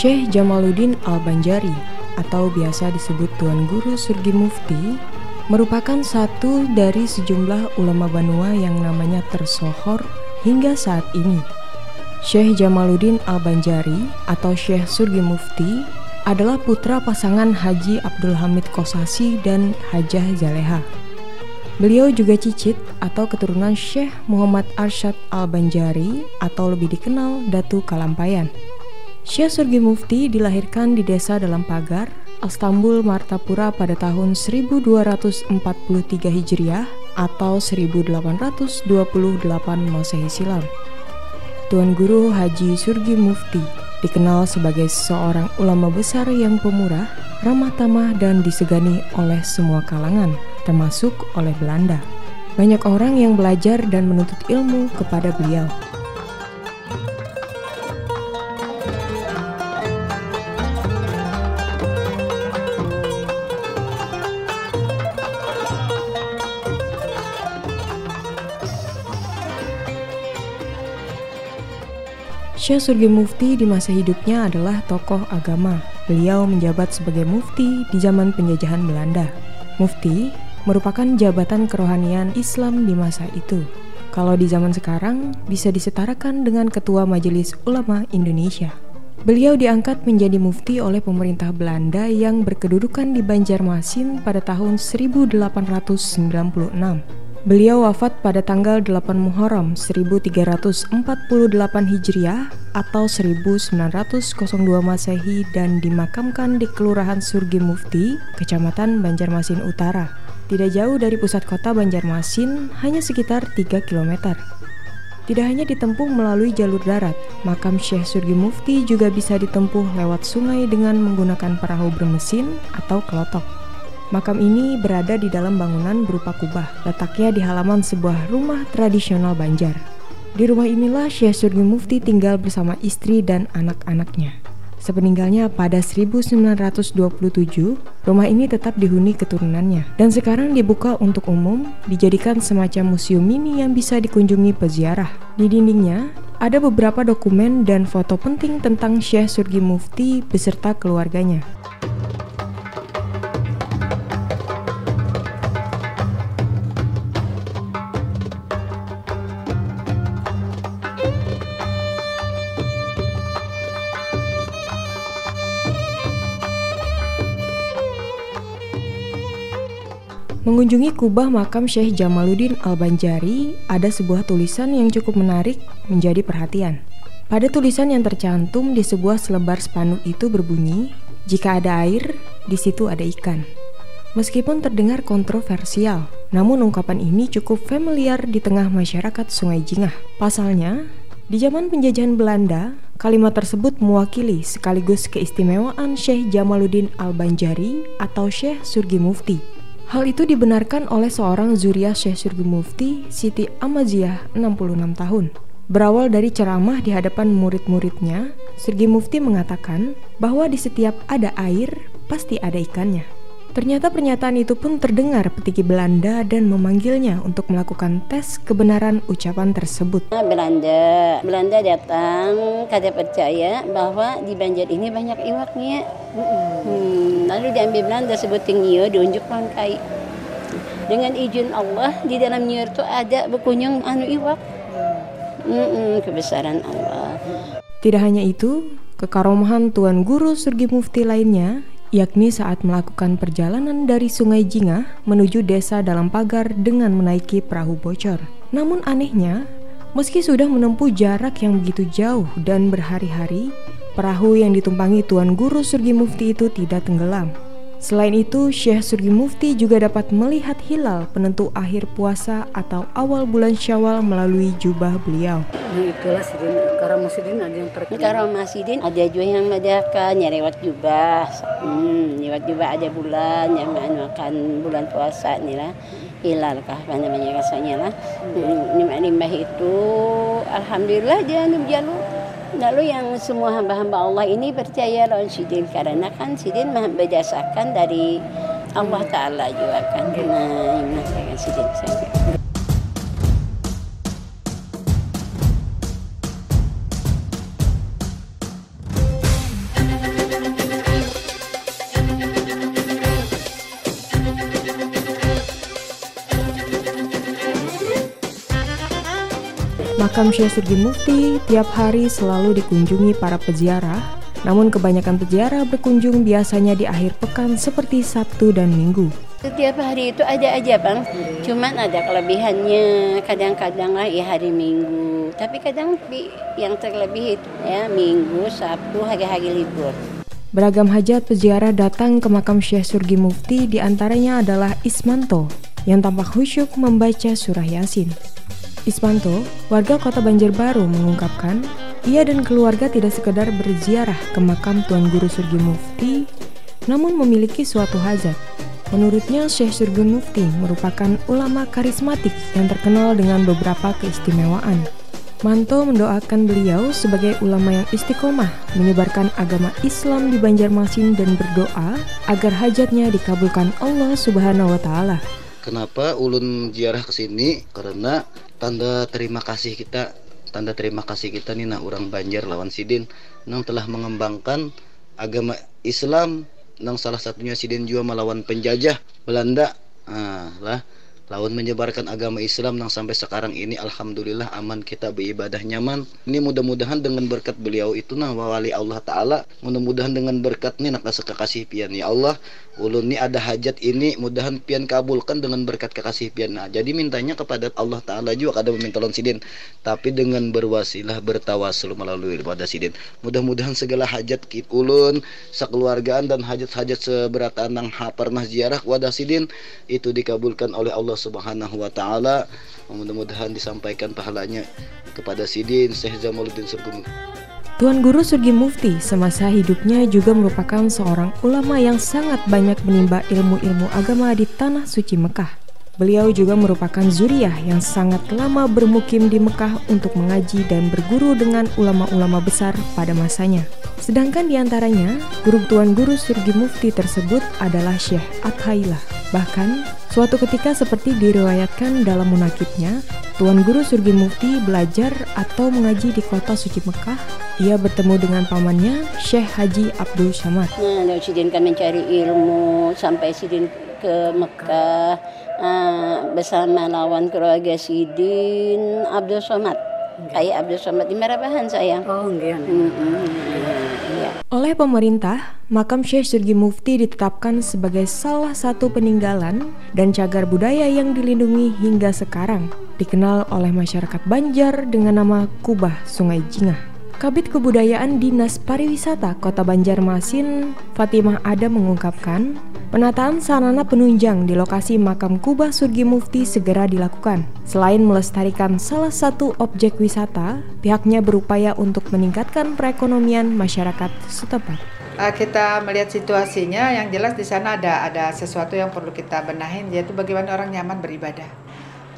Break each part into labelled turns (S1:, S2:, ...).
S1: Syekh Jamaluddin Al-Banjari atau biasa disebut Tuan Guru Surgi Mufti merupakan satu dari sejumlah ulama Banua yang namanya tersohor hingga saat ini. Syekh Jamaluddin Al-Banjari atau Syekh Surgi Mufti adalah putra pasangan Haji Abdul Hamid Kosasi dan Hajah Zaleha. Beliau juga cicit atau keturunan Syekh Muhammad Arsyad Al-Banjari atau lebih dikenal Datu Kalampayan. Syekh Surgi Mufti dilahirkan di desa dalam pagar, Istanbul, Martapura pada tahun 1243 Hijriah atau 1828 Masehi silam. Tuan Guru Haji Surgi Mufti dikenal sebagai seorang ulama besar yang pemurah, ramah tamah dan disegani oleh semua kalangan, termasuk oleh Belanda. Banyak orang yang belajar dan menuntut ilmu kepada beliau. Syekh Surgi Mufti di masa hidupnya adalah tokoh agama. Beliau menjabat sebagai mufti di zaman penjajahan Belanda. Mufti merupakan jabatan kerohanian Islam di masa itu. Kalau di zaman sekarang bisa disetarakan dengan Ketua Majelis Ulama Indonesia. Beliau diangkat menjadi mufti oleh pemerintah Belanda yang berkedudukan di Banjarmasin pada tahun 1896. Beliau wafat pada tanggal 8 Muharram 1348 Hijriah atau 1902 Masehi dan dimakamkan di Kelurahan Surgi Mufti, Kecamatan Banjarmasin Utara. Tidak jauh dari pusat kota Banjarmasin, hanya sekitar 3 km. Tidak hanya ditempuh melalui jalur darat, makam Syekh Surgi Mufti juga bisa ditempuh lewat sungai dengan menggunakan perahu bermesin atau kelotok. Makam ini berada di dalam bangunan berupa kubah, letaknya di halaman sebuah rumah tradisional Banjar. Di rumah inilah Syekh Surgi Mufti tinggal bersama istri dan anak-anaknya. Sepeninggalnya pada 1927, rumah ini tetap dihuni keturunannya dan sekarang dibuka untuk umum, dijadikan semacam museum mini yang bisa dikunjungi peziarah. Di dindingnya ada beberapa dokumen dan foto penting tentang Syekh Surgi Mufti beserta keluarganya. Mengunjungi kubah makam Syekh Jamaluddin Al-Banjari, ada sebuah tulisan yang cukup menarik menjadi perhatian. Pada tulisan yang tercantum di sebuah selebar spanduk itu berbunyi, "Jika ada air, di situ ada ikan." Meskipun terdengar kontroversial, namun ungkapan ini cukup familiar di tengah masyarakat Sungai Jingah. Pasalnya, di zaman penjajahan Belanda, kalimat tersebut mewakili sekaligus keistimewaan Syekh Jamaluddin Al-Banjari atau Syekh Surgi Mufti Hal itu dibenarkan oleh seorang Zuriah Syekh Mufti Siti Amaziah 66 tahun. Berawal dari ceramah di hadapan murid-muridnya, Surgi Mufti mengatakan bahwa di setiap ada air, pasti ada ikannya. Ternyata pernyataan itu pun terdengar petiki Belanda dan memanggilnya untuk melakukan tes kebenaran ucapan tersebut.
S2: Belanda, Belanda datang, kada percaya bahwa di Banjar ini banyak iwaknya. Hmm, lalu diambil Belanda sebutin nyo, diunjuk kai. Dengan izin Allah di dalam nyo itu ada berkunjung anu iwak. Hmm, kebesaran Allah.
S1: Tidak hanya itu, kekaromahan Tuan Guru Surgi Mufti lainnya yakni saat melakukan perjalanan dari Sungai Jingah menuju desa dalam pagar dengan menaiki perahu bocor. Namun anehnya, meski sudah menempuh jarak yang begitu jauh dan berhari-hari, perahu yang ditumpangi Tuan Guru Surgi Mufti itu tidak tenggelam. Selain itu, Syekh Surgi Mufti juga dapat melihat hilal penentu akhir puasa atau awal bulan Syawal melalui jubah beliau.
S2: Itulah sidin, Karamasidin ada yang terkenal. Karamasidin ada juga yang madakan, nyarewat jubah. Hmm, nyarewat jubah ada bulan, yang akan bulan puasa nih lah. Hilal kah namanya rasanya lah. Hmm, nimah itu, Alhamdulillah dia jalur Lalu yang semua hamba-hamba Allah ini percaya lawan Sidin karena kan Sidin berdasarkan dari Allah Ta'ala juga kan. Nah, ini Sidin saja.
S1: Makam Syekh Surgi Mufti tiap hari selalu dikunjungi para peziarah, namun kebanyakan peziarah berkunjung biasanya di akhir pekan seperti Sabtu dan Minggu.
S2: Setiap hari itu ada aja bang, cuman ada kelebihannya. Kadang-kadang lah ya hari Minggu, tapi kadang yang terlebih itu ya Minggu, Sabtu, hari-hari libur.
S1: Beragam hajat peziarah datang ke makam Syekh Surgi Mufti di antaranya adalah Ismanto yang tampak khusyuk membaca surah Yasin. Ismanto, warga kota Banjarbaru mengungkapkan, ia dan keluarga tidak sekedar berziarah ke makam Tuan Guru Surgi Mufti, namun memiliki suatu hajat. Menurutnya, Syekh Surgi Mufti merupakan ulama karismatik yang terkenal dengan beberapa keistimewaan. Manto mendoakan beliau sebagai ulama yang istiqomah menyebarkan agama Islam di Banjarmasin dan berdoa agar hajatnya dikabulkan Allah Subhanahu wa taala.
S3: Kenapa ulun ziarah ke sini? Karena tanda terima kasih kita, tanda terima kasih kita nih nah orang Banjar lawan Sidin yang telah mengembangkan agama Islam yang salah satunya Sidin juga melawan penjajah Belanda. Ah, lah lawan menyebarkan agama Islam yang sampai sekarang ini alhamdulillah aman kita beribadah nyaman. Ini mudah-mudahan dengan berkat beliau itu nah wali Allah taala mudah-mudahan dengan berkat ini nak kasih pian ya Allah. Ulun ini ada hajat ini mudahan pian kabulkan dengan berkat kekasih pian. Nah jadi mintanya kepada Allah taala juga kada meminta lon sidin. Tapi dengan berwasilah bertawasul melalui ibadah sidin. Mudah-mudahan segala hajat kit ulun sekeluargaan dan hajat-hajat seberatan yang pernah ziarah wadah sidin itu dikabulkan oleh Allah Subhanahu wa taala. Mudah-mudahan disampaikan pahalanya kepada Sidin Syekh Jamaluddin Surgum.
S1: Tuan Guru Surgi Mufti semasa hidupnya juga merupakan seorang ulama yang sangat banyak menimba ilmu-ilmu agama di tanah suci Mekah. Beliau juga merupakan zuriyah yang sangat lama bermukim di Mekah untuk mengaji dan berguru dengan ulama-ulama besar pada masanya. Sedangkan di antaranya, guru Tuan Guru Surgi Mufti tersebut adalah Syekh Athailah. Bahkan, suatu ketika seperti diriwayatkan dalam munakibnya, Tuan Guru Surgi Mufti belajar atau mengaji di kota suci Mekah. Ia bertemu dengan pamannya, Syekh Haji Abdul Samad.
S2: Nah, lalu Sidin kan mencari ilmu sampai Sidin ke Mekah uh, bersama lawan keluarga Sidin Abdul Somad. Kayak Abdul Somad di Merabahan sayang.
S4: Oh, enggak.
S2: Mm -hmm.
S1: Oleh pemerintah, makam Syekh Surgi Mufti ditetapkan sebagai salah satu peninggalan dan cagar budaya yang dilindungi hingga sekarang, dikenal oleh masyarakat Banjar dengan nama Kubah Sungai Jingah. Kabit Kebudayaan Dinas Pariwisata Kota Banjarmasin, Fatimah Adam mengungkapkan, penataan sarana penunjang di lokasi makam Kubah Surgi Mufti segera dilakukan. Selain melestarikan salah satu objek wisata, pihaknya berupaya untuk meningkatkan perekonomian masyarakat setempat
S4: uh, kita melihat situasinya yang jelas di sana ada ada sesuatu yang perlu kita benahin yaitu bagaimana orang nyaman beribadah.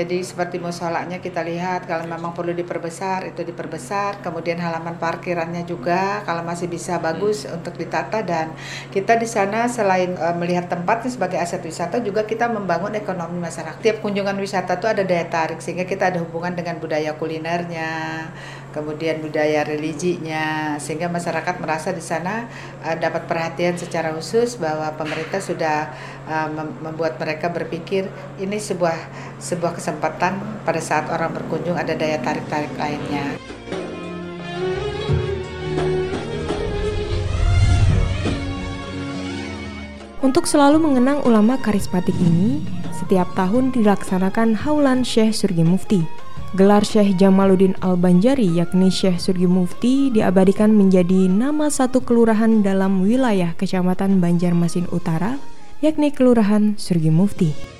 S4: Jadi seperti musolanya kita lihat kalau memang perlu diperbesar itu diperbesar. Kemudian halaman parkirannya juga kalau masih bisa bagus hmm. untuk ditata dan kita di sana selain uh, melihat tempatnya sebagai aset wisata juga kita membangun ekonomi masyarakat. Tiap kunjungan wisata itu ada daya tarik sehingga kita ada hubungan dengan budaya kulinernya, kemudian budaya religinya sehingga masyarakat merasa di sana uh, dapat perhatian secara khusus bahwa pemerintah sudah uh, membuat mereka berpikir ini sebuah sebuah kesempatan pada saat orang berkunjung ada daya tarik-tarik lainnya.
S1: Untuk selalu mengenang ulama karismatik ini, setiap tahun dilaksanakan Haulan Syekh Surgi Mufti Gelar Syekh Jamaluddin Al-Banjari yakni Syekh Surgi Mufti diabadikan menjadi nama satu kelurahan dalam wilayah Kecamatan Banjarmasin Utara yakni Kelurahan Surgi Mufti.